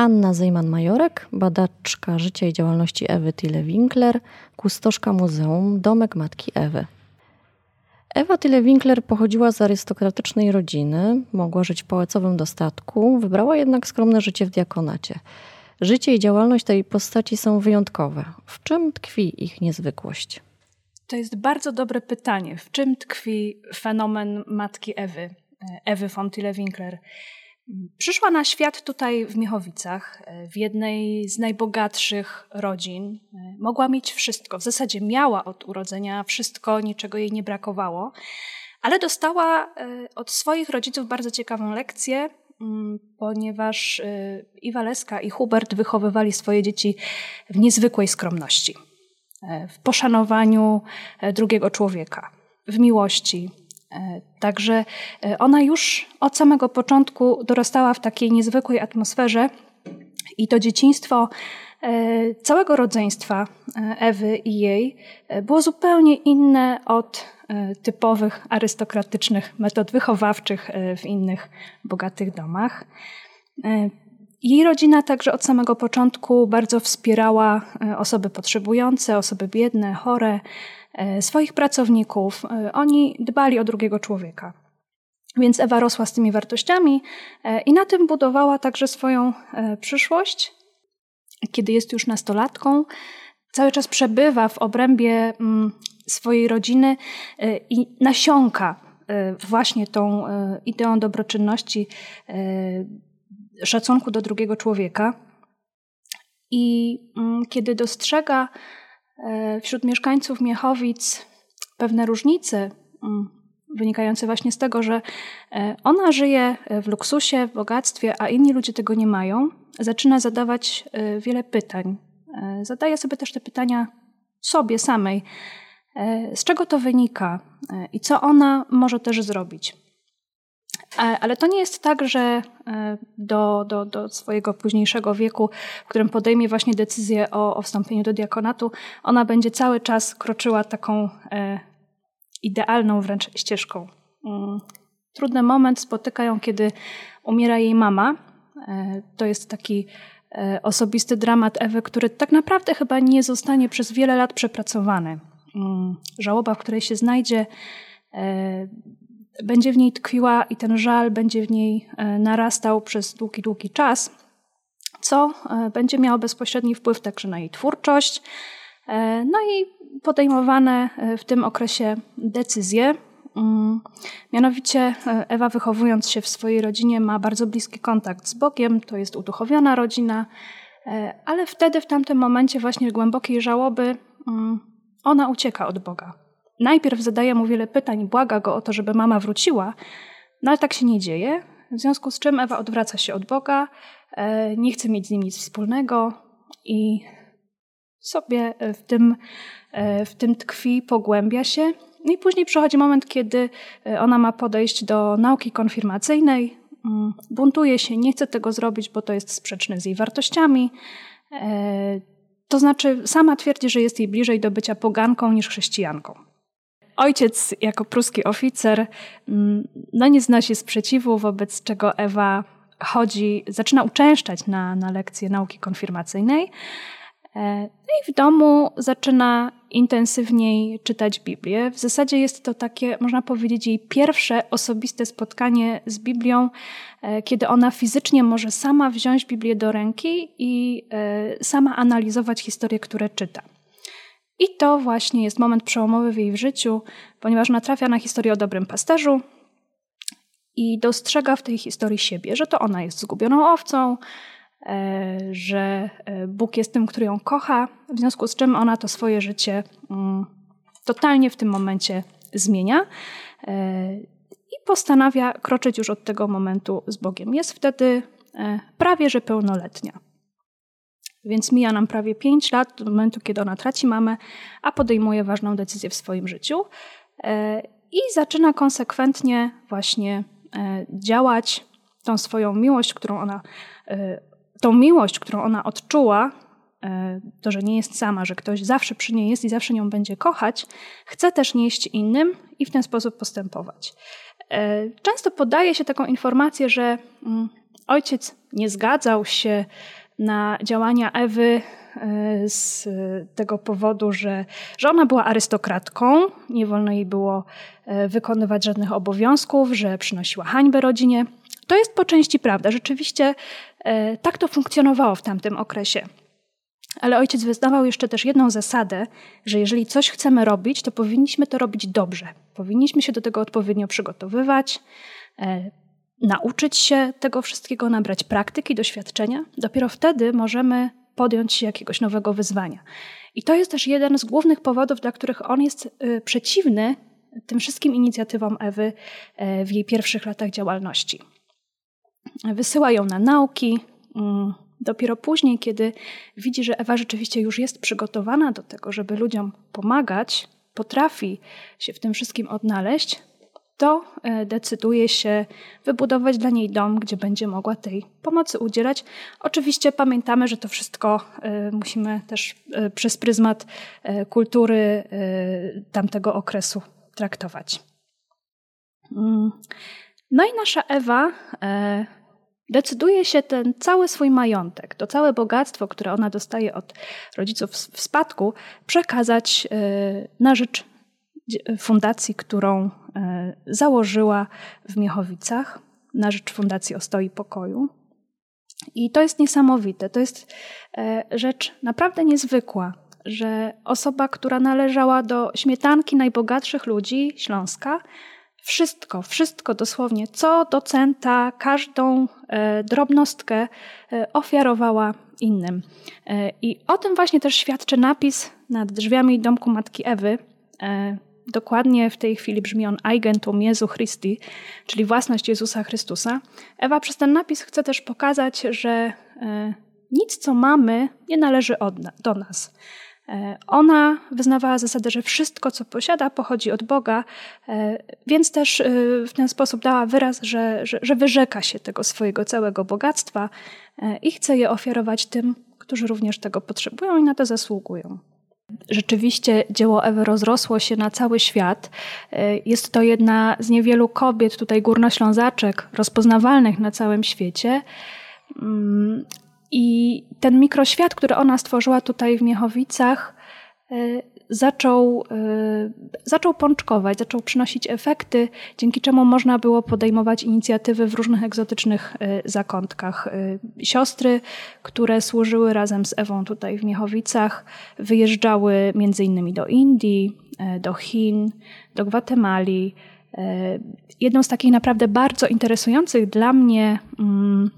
Anna Zejman-Majorek, badaczka życia i działalności Ewy Tille-Winkler, kustoszka Muzeum Domek Matki Ewy. Ewa Tille-Winkler pochodziła z arystokratycznej rodziny, mogła żyć w pałacowym dostatku, wybrała jednak skromne życie w diakonacie. Życie i działalność tej postaci są wyjątkowe. W czym tkwi ich niezwykłość? To jest bardzo dobre pytanie. W czym tkwi fenomen matki Ewy, Ewy von Tille-Winkler? Przyszła na świat tutaj w Miechowicach, w jednej z najbogatszych rodzin. Mogła mieć wszystko. W zasadzie miała od urodzenia wszystko, niczego jej nie brakowało, ale dostała e, od swoich rodziców bardzo ciekawą lekcję, mm, ponieważ e, i i Hubert wychowywali swoje dzieci w niezwykłej skromności, e, w poszanowaniu drugiego człowieka, w miłości, E, także e, ona już od samego początku dorastała w takiej niezwykłej atmosferze i to dzieciństwo e, całego rodzeństwa Ewy i jej było zupełnie inne od typowych arystokratycznych metod wychowawczych w innych bogatych domach. Jej rodzina także od samego początku bardzo wspierała osoby potrzebujące, osoby biedne, chore, E, swoich pracowników. E, oni dbali o drugiego człowieka. Więc Ewa rosła z tymi wartościami e, i na tym budowała także swoją przyszłość. Kiedy jest już nastolatką, cały czas przebywa w obrębie mm, swojej rodziny i nasiąka właśnie tą ideą dobroczynności, szacunku do drugiego człowieka. I mm, kiedy dostrzega E, wśród mieszkańców Miechowic pewne różnice mm, wynikające właśnie z tego, że e, ona żyje w luksusie, w bogactwie, a inni ludzie tego nie mają, zaczyna zadawać e, wiele pytań. Zadaje sobie też te pytania sobie samej. Z czego to wynika i co ona może też zrobić? E, ale to nie jest tak, że e, do, do, do swojego późniejszego wieku, w którym podejmie właśnie decyzję o, o wstąpieniu do diakonatu, ona będzie cały czas kroczyła taką e, idealną wręcz ścieżką. Mm. Trudny moment spotyka ją, kiedy umiera jej mama. To jest taki osobisty dramat Ewy, który tak naprawdę chyba nie zostanie przez wiele lat przepracowany. Mm. Żałoba, w której się znajdzie, będzie w niej tkwiła i ten żal będzie w niej e, narastał przez długi, długi czas, co e, będzie miało bezpośredni wpływ także na jej twórczość, e, no i podejmowane w tym okresie decyzje. Mm, mianowicie Ewa wychowując się w swojej rodzinie ma bardzo bliski kontakt z Bogiem, to jest uduchowiona rodzina, ale wtedy w tamtym momencie właśnie głębokiej żałoby mm, ona ucieka od Boga najpierw zadaje mu wiele pytań, błaga go o to, żeby mama wróciła, no ale tak się nie dzieje. W związku z czym Ewa odwraca się od Boga, e, nie chce mieć z nim nic wspólnego i sobie w tym, e, w tym tkwi, pogłębia się. I później przychodzi moment, kiedy e, ona ma podejść do nauki konfirmacyjnej, mm, buntuje się, nie chce tego zrobić, bo to jest sprzeczne z jej wartościami. To znaczy, sama twierdzi, że jest jej bliżej do bycia poganką niż chrześcijanką. Ojciec jako pruski oficer mm, no nie znosi sprzeciwu, wobec czego Ewa chodzi, zaczyna uczęszczać na, na lekcje nauki konfirmacyjnej. E, no i w domu zaczyna intensywniej czytać Biblię. W zasadzie jest to takie, można powiedzieć, jej pierwsze osobiste spotkanie z Biblią, e, kiedy ona fizycznie może sama wziąć Biblię do ręki i e, sama analizować historie, które czyta. I to właśnie jest moment przełomowy w jej życiu, ponieważ natrafia na historię o dobrym pasterzu i dostrzega w tej historii siebie, że to ona jest zgubioną owcą, e, że e, Bóg jest tym, który ją kocha, w związku z czym ona to swoje życie mm, totalnie w tym momencie zmienia e, i postanawia kroczyć już od tego momentu z Bogiem. Jest wtedy prawie że pełnoletnia. Więc mija nam prawie 5 lat do momentu, kiedy ona traci mamę, a podejmuje ważną decyzję w swoim życiu. E, I zaczyna konsekwentnie właśnie e, działać tą swoją miłość, którą ona, e, tą miłość, którą ona odczuła, to, że nie jest sama, że ktoś zawsze przy niej jest i zawsze nią będzie kochać, chce też nieść innym i w ten sposób postępować. Często podaje się taką informację, że mm, ojciec nie zgadzał się na działania Ewy e, z tego powodu, że, że ona była arystokratką, nie wolno jej było e, wykonywać żadnych obowiązków, że przynosiła hańbę rodzinie. To jest po części prawda. Rzeczywiście e, tak to funkcjonowało w tamtym okresie. Ale ojciec wyznawał jeszcze też jedną zasadę, że jeżeli coś chcemy robić, to powinniśmy to robić dobrze. Powinniśmy się do tego odpowiednio przygotowywać, nauczyć się tego wszystkiego, nabrać praktyki, doświadczenia. Dopiero wtedy możemy podjąć się jakiegoś nowego wyzwania. I to jest też jeden z głównych powodów, dla których on jest y, przeciwny tym wszystkim inicjatywom Ewy y, w jej pierwszych latach działalności. Wysyła ją na nauki. Mm, dopiero później, kiedy widzi, że Ewa rzeczywiście już jest przygotowana do tego, żeby ludziom pomagać, potrafi się w tym wszystkim odnaleźć, to e, decyduje się wybudować dla niej dom, gdzie będzie mogła tej pomocy udzielać. Oczywiście pamiętamy, że to wszystko e, musimy też e, przez pryzmat kultury tamtego okresu traktować. Mm. No i nasza Ewa decyduje się ten cały swój majątek, to całe bogactwo, które ona dostaje od rodziców w spadku, przekazać na rzecz fundacji, którą e, założyła w Miechowicach na rzecz Fundacji Ostoi Pokoju. I to jest niesamowite. To jest e, rzecz naprawdę niezwykła, że osoba, która należała do śmietanki najbogatszych ludzi Śląska, wszystko, wszystko dosłownie, co do centa, każdą e, drobnostkę ofiarowała innym. I o tym właśnie też świadczy napis nad drzwiami domku matki Ewy, Dokładnie w tej chwili brzmi on Eigentum Jezu Christi, czyli własność Jezusa Chrystusa. Ewa przez ten napis chce też pokazać, że e, nic, co mamy, nie należy do nas. E, ona wyznawała zasadę, że wszystko, co posiada, pochodzi od Boga, e, więc też w ten sposób dała wyraz, że, że, że wyrzeka się tego swojego całego bogactwa i chce je ofiarować tym, którzy również tego potrzebują i na to zasługują. Rzeczywiście dzieło Ewy rozrosło się na cały świat. Jest to jedna z niewielu kobiet, tutaj górnoślązaczek, rozpoznawalnych na całym świecie. I ten mikroświat, który ona stworzyła tutaj w Miechowicach, zaczął, y, zaczął pączkować, zaczął przynosić efekty, dzięki czemu można było podejmować inicjatywy w różnych egzotycznych y, zakątkach. Y, siostry, które służyły razem z Ewą tutaj w Miechowicach, wyjeżdżały między innymi do Indii, do Chin, do Gwatemali. Jedną z takich naprawdę bardzo interesujących dla mnie mm,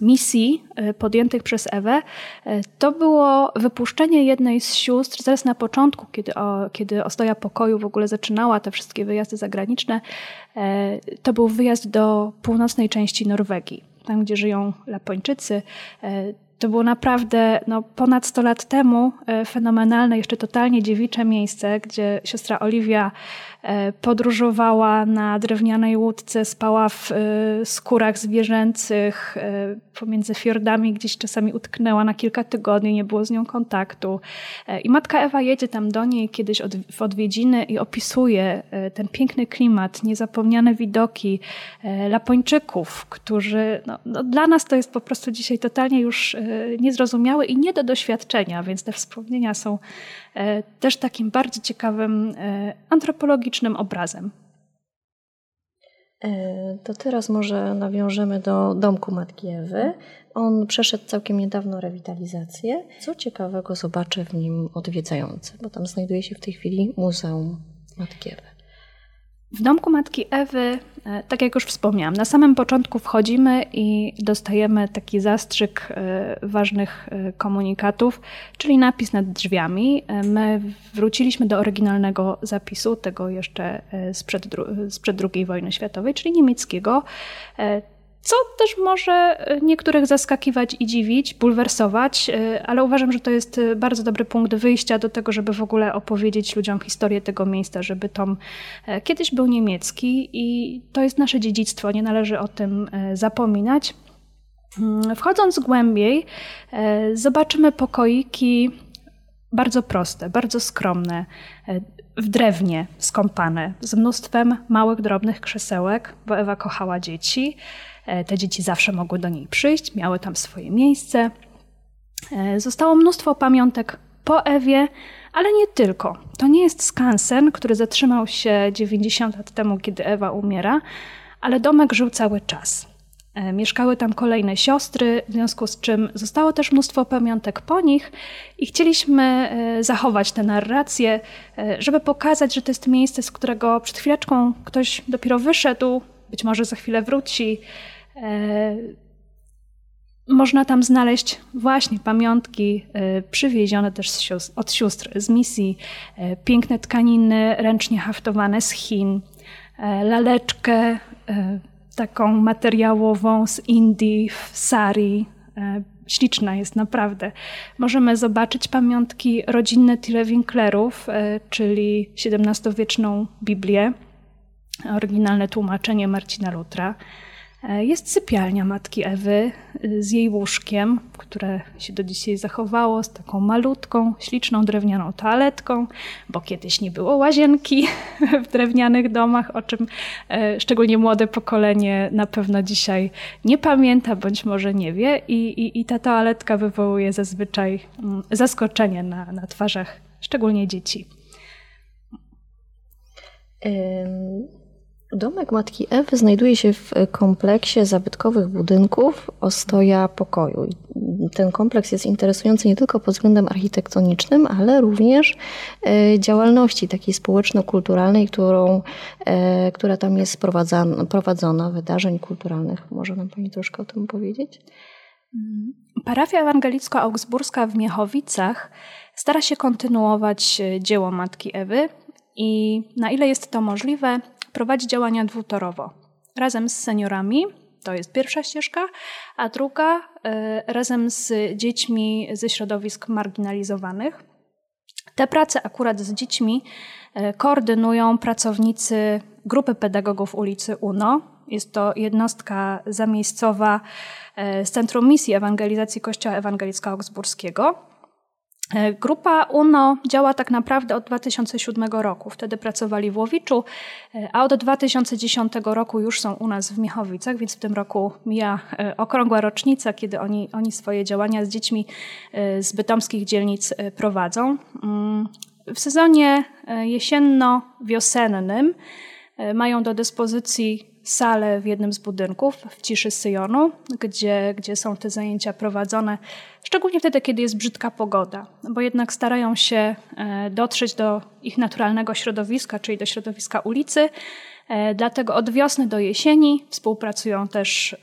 misji e, podjętych przez Ewę, e, to było wypuszczenie jednej z sióstr zaraz na początku, kiedy, o, kiedy Ostoja Pokoju w ogóle zaczynała te wszystkie wyjazdy zagraniczne. E, to był wyjazd do północnej części Norwegii, tam gdzie żyją Lapończycy. To było naprawdę no, ponad 100 lat temu fenomenalne, jeszcze totalnie dziewicze miejsce, gdzie siostra Oliwia E, podróżowała na drewnianej łódce, spała w e, skórach zwierzęcych, e, pomiędzy fiordami gdzieś czasami utknęła na kilka tygodni, nie było z nią kontaktu. I matka Ewa jedzie tam do niej kiedyś w odwiedziny i opisuje ten piękny klimat, niezapomniane widoki Lapończyków, którzy no, no, dla nas to jest po prostu dzisiaj totalnie już niezrozumiałe i nie do doświadczenia, więc te wspomnienia są E, też takim bardzo ciekawym e, antropologicznym obrazem. E, to teraz może nawiążemy do domku Matki Ewy. On przeszedł całkiem niedawno rewitalizację. Co ciekawego zobaczy w nim odwiedzający, bo tam znajduje się w tej chwili Muzeum Matki Ewy. W domku matki Ewy, e, tak jak już wspomniałam, na samym początku wchodzimy i dostajemy taki zastrzyk e, ważnych e, komunikatów, czyli napis nad drzwiami. My wróciliśmy do oryginalnego zapisu, tego jeszcze sprzed, sprzed II wojny światowej, czyli niemieckiego co też może e, niektórych zaskakiwać i dziwić, bulwersować, e, ale uważam, że to jest e, bardzo dobry punkt wyjścia do tego, żeby w ogóle opowiedzieć ludziom historię tego miejsca, żeby tom kiedyś był niemiecki i to jest nasze dziedzictwo, nie należy o tym zapominać. Mm, wchodząc głębiej, zobaczymy pokoiki bardzo proste, bardzo skromne, w drewnie skąpane, z mnóstwem małych, drobnych krzesełek, bo Ewa kochała dzieci. Te dzieci zawsze mogły do niej przyjść, miały tam swoje miejsce. Zostało mnóstwo pamiątek po Ewie, ale nie tylko. To nie jest skansen, który zatrzymał się 90 lat temu, kiedy Ewa umiera, ale domek żył cały czas. E, mieszkały tam kolejne siostry, w związku z czym zostało też mnóstwo pamiątek po nich i chcieliśmy e, zachować tę narrację, e, żeby pokazać, że to jest miejsce, z którego przed chwileczką ktoś dopiero wyszedł, być może za chwilę wróci. Można tam znaleźć właśnie pamiątki przywiezione też od sióstr z misji, piękne tkaniny ręcznie haftowane z Chin, laleczkę taką materiałową z Indii w sari. E, śliczna jest naprawdę. Możemy zobaczyć pamiątki rodzinne Tile Winklerów, e, czyli XVII-wieczną Biblię, oryginalne tłumaczenie Marcina Lutra. E, jest sypialnia matki Ewy y, z jej łóżkiem, które się do dzisiaj zachowało, z taką malutką, śliczną drewnianą toaletką, bo kiedyś nie było łazienki w drewnianych domach, o czym e, szczególnie młode pokolenie na pewno dzisiaj nie pamięta, bądź może nie wie. I, i, i ta toaletka wywołuje zazwyczaj mm, zaskoczenie na, na twarzach, szczególnie dzieci. Domek Matki Ewy znajduje się w kompleksie zabytkowych budynków Ostoja Pokoju. Ten kompleks jest interesujący nie tylko pod względem architektonicznym, ale również e, działalności takiej społeczno-kulturalnej, którą, e, która tam jest prowadzona, wydarzeń kulturalnych. Może nam Pani troszkę o tym powiedzieć? Parafia ewangelicko-augsburska w Miechowicach stara się kontynuować e, dzieło Matki Ewy i na ile jest to możliwe, prowadzi działania dwutorowo. Razem z seniorami, to jest pierwsza ścieżka, a druga e, razem z dziećmi ze środowisk marginalizowanych. Te prace akurat z dziećmi e, koordynują pracownicy grupy pedagogów ulicy UNO. Jest to jednostka zamiejscowa e, z Centrum Misji Ewangelizacji Kościoła Ewangelicko-Augsburskiego. E, grupa UNO działa tak naprawdę od 2007 roku. Wtedy pracowali w Łowiczu, e, a od 2010 roku już są u nas w Miechowicach, więc w tym roku mija e, okrągła rocznica, kiedy oni, oni swoje działania z dziećmi z bytomskich dzielnic prowadzą. Mm, w sezonie jesienno-wiosennym mają do dyspozycji salę w jednym z budynków w ciszy Syjonu, gdzie, gdzie są te zajęcia prowadzone, szczególnie wtedy, kiedy jest brzydka pogoda, bo jednak starają się e, dotrzeć do ich naturalnego środowiska, czyli do środowiska ulicy. E, dlatego od wiosny do jesieni współpracują też e,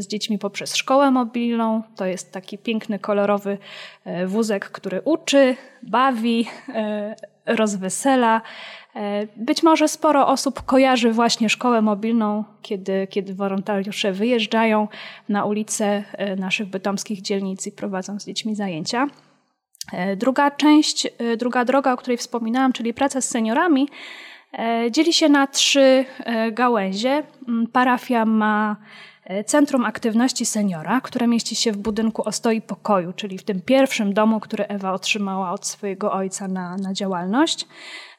z dziećmi poprzez szkołę mobilną. To jest taki piękny, kolorowy wózek, który uczy, bawi, rozwesela. E, być może sporo osób kojarzy właśnie szkołę mobilną, kiedy, kiedy wolontariusze wyjeżdżają na ulice e, naszych bytomskich dzielnic i prowadzą z dziećmi zajęcia. E, druga część, druga droga, o której wspominałam, czyli praca z seniorami, dzieli się na trzy gałęzie. Mm, parafia ma Centrum Aktywności Seniora, które mieści się w budynku Ostoi Pokoju, czyli w tym pierwszym domu, który Ewa otrzymała od swojego ojca na, na działalność.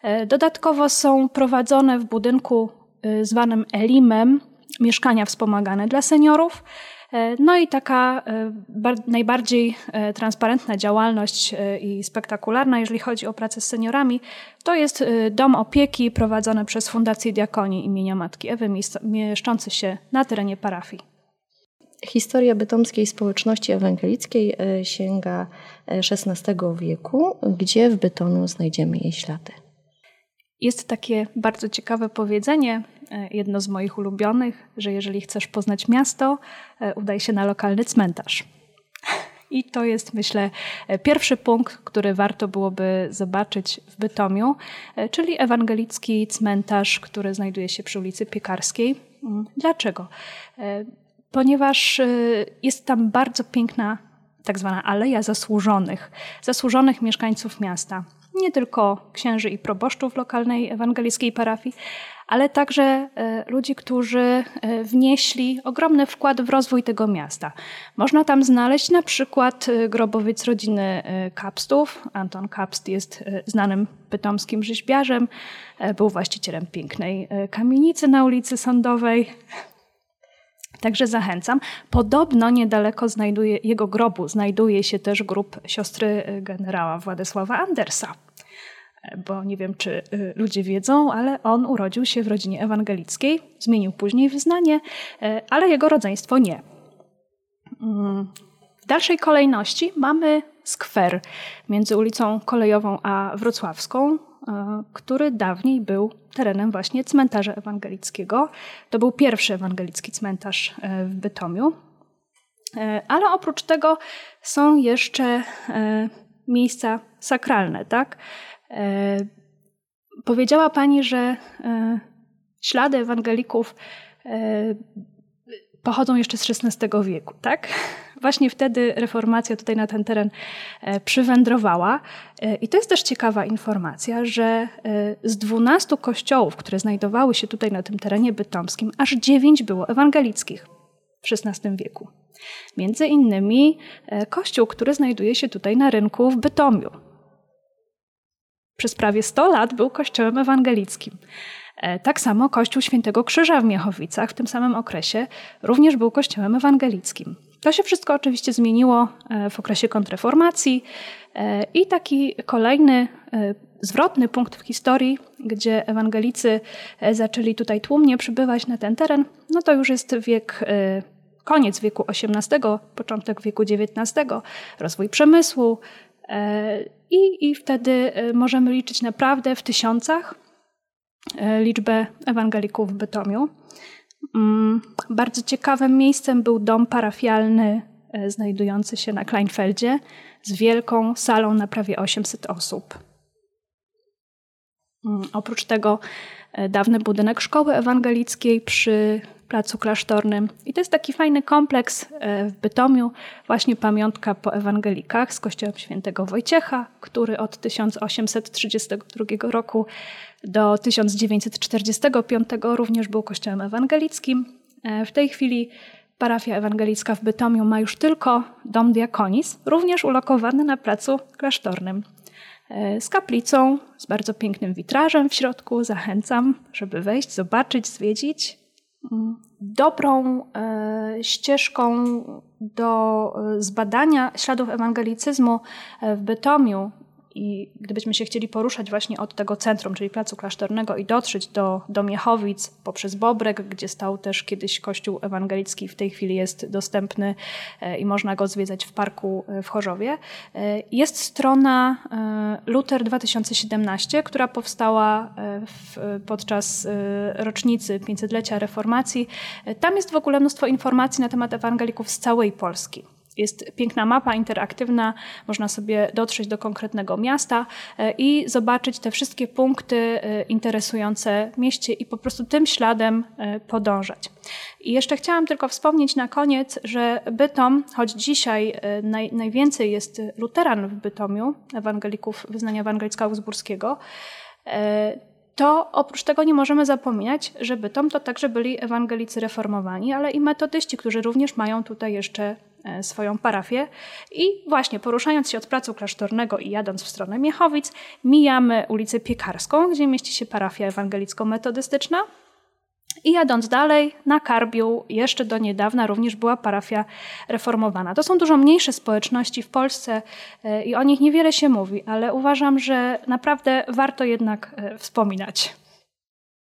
E, dodatkowo są prowadzone w budynku e, zwanym Elimem mieszkania wspomagane dla seniorów. E, no i taka najbardziej transparentna działalność i spektakularna, jeżeli chodzi o pracę z seniorami, to jest dom opieki prowadzony przez Fundację Diakonii imienia Matki Ewy, mieszczący się na terenie parafii. Historia bytomskiej społeczności ewangelickiej sięga XVI wieku, gdzie w Bytomiu znajdziemy jej ślady. Jest takie bardzo ciekawe powiedzenie, e, jedno z moich ulubionych, że jeżeli chcesz poznać miasto, e, udaj się na lokalny cmentarz. I to jest, myślę, e, pierwszy punkt, który warto byłoby zobaczyć w Bytomiu, czyli ewangelicki cmentarz, który znajduje się przy ulicy Piekarskiej. Mm, dlaczego? Ponieważ jest tam bardzo piękna tak zwana aleja zasłużonych, zasłużonych mieszkańców miasta nie tylko księży i proboszczów lokalnej ewangelickiej parafii, ale także e, ludzi, którzy e, wnieśli ogromny wkład w rozwój tego miasta. Można tam znaleźć na przykład e, grobowiec rodziny Kapstów. Anton Kapst jest znanym pytomskim rzeźbiarzem, był właścicielem pięknej kamienicy na ulicy Sądowej. Także zachęcam. Podobno niedaleko znajduje, jego grobu znajduje się też grób siostry generała Władysława Andersa. Bo nie wiem, czy y, ludzie wiedzą, ale on urodził się w rodzinie ewangelickiej, zmienił później wyznanie, y, ale jego rodzeństwo nie. Mm, w dalszej kolejności mamy skwer między ulicą Kolejową a Wrocławską, E, który dawniej był terenem właśnie cmentarza ewangelickiego. To był pierwszy ewangelicki cmentarz w Bytomiu. Ale oprócz tego są jeszcze miejsca sakralne, tak? Powiedziała Pani, że ślady ewangelików pochodzą jeszcze z XVI wieku, tak? Właśnie wtedy reformacja tutaj na ten teren e, przywędrowała. E, I to jest też ciekawa informacja, że e, z 12 kościołów, które znajdowały się tutaj na tym terenie bytomskim, aż 9 było ewangelickich w XVI wieku. Między innymi kościół, który znajduje się tutaj na rynku w Bytomiu. Przez prawie 100 lat był kościołem ewangelickim. E, tak samo Kościół Świętego Krzyża w Miechowicach w tym samym okresie również był kościołem ewangelickim. To się wszystko oczywiście zmieniło e, w okresie kontrreformacji e, i taki kolejny zwrotny punkt w historii, gdzie ewangelicy zaczęli tutaj tłumnie przybywać na ten teren, no to już jest wiek koniec wieku XVIII, początek wieku XIX, rozwój przemysłu i, i wtedy możemy liczyć naprawdę w tysiącach E, liczbę ewangelików w Bytomiu. Mm, bardzo ciekawym miejscem był dom parafialny e, znajdujący się na Kleinfeldzie z wielką salą na prawie 800 osób. Mm, oprócz tego e, dawny budynek szkoły ewangelickiej przy Placu Klasztornym. I to jest taki fajny kompleks w Bytomiu, właśnie pamiątka po ewangelikach z kościołem świętego Wojciecha, który od 1832 roku do 1945 również był kościołem ewangelickim. E, w tej chwili parafia ewangelicka w Bytomiu ma już tylko dom diakonis, również ulokowany na placu klasztornym. E, z kaplicą, z bardzo pięknym witrażem w środku. Zachęcam, żeby wejść, zobaczyć, zwiedzić. Dobrą e, ścieżką do zbadania śladów ewangelicyzmu w Bytomiu i gdybyśmy się chcieli poruszać właśnie od tego centrum, czyli Placu Klasztornego i dotrzeć do, do Miechowic poprzez Bobrek, gdzie stał też kiedyś kościół ewangelicki, w tej chwili jest dostępny e, i można go zwiedzać w parku e, w Chorzowie, e, jest strona Luther 2017, która powstała w, podczas rocznicy 500-lecia reformacji. Tam jest w ogóle mnóstwo informacji na temat ewangelików z całej Polski. Jest piękna mapa interaktywna, można sobie dotrzeć do konkretnego miasta e, i zobaczyć te wszystkie punkty e, interesujące mieście i po prostu tym śladem e, podążać. I jeszcze chciałam tylko wspomnieć na koniec, że Bytom, choć dzisiaj naj, najwięcej jest luteran w Bytomiu, ewangelików wyznania ewangelicko-augsburskiego, to oprócz tego nie możemy zapominać, że Bytom to także byli ewangelicy reformowani, ale i metodyści, którzy również mają tutaj jeszcze swoją parafię. I właśnie poruszając się od placu klasztornego i jadąc w stronę Miechowic, mijamy ulicę Piekarską, gdzie mieści się parafia ewangelicko-metodystyczna. I jadąc dalej, na Karbiu jeszcze do niedawna również była parafia reformowana. To są dużo mniejsze społeczności w Polsce e, i o nich niewiele się mówi, ale uważam, że naprawdę warto jednak e, wspominać.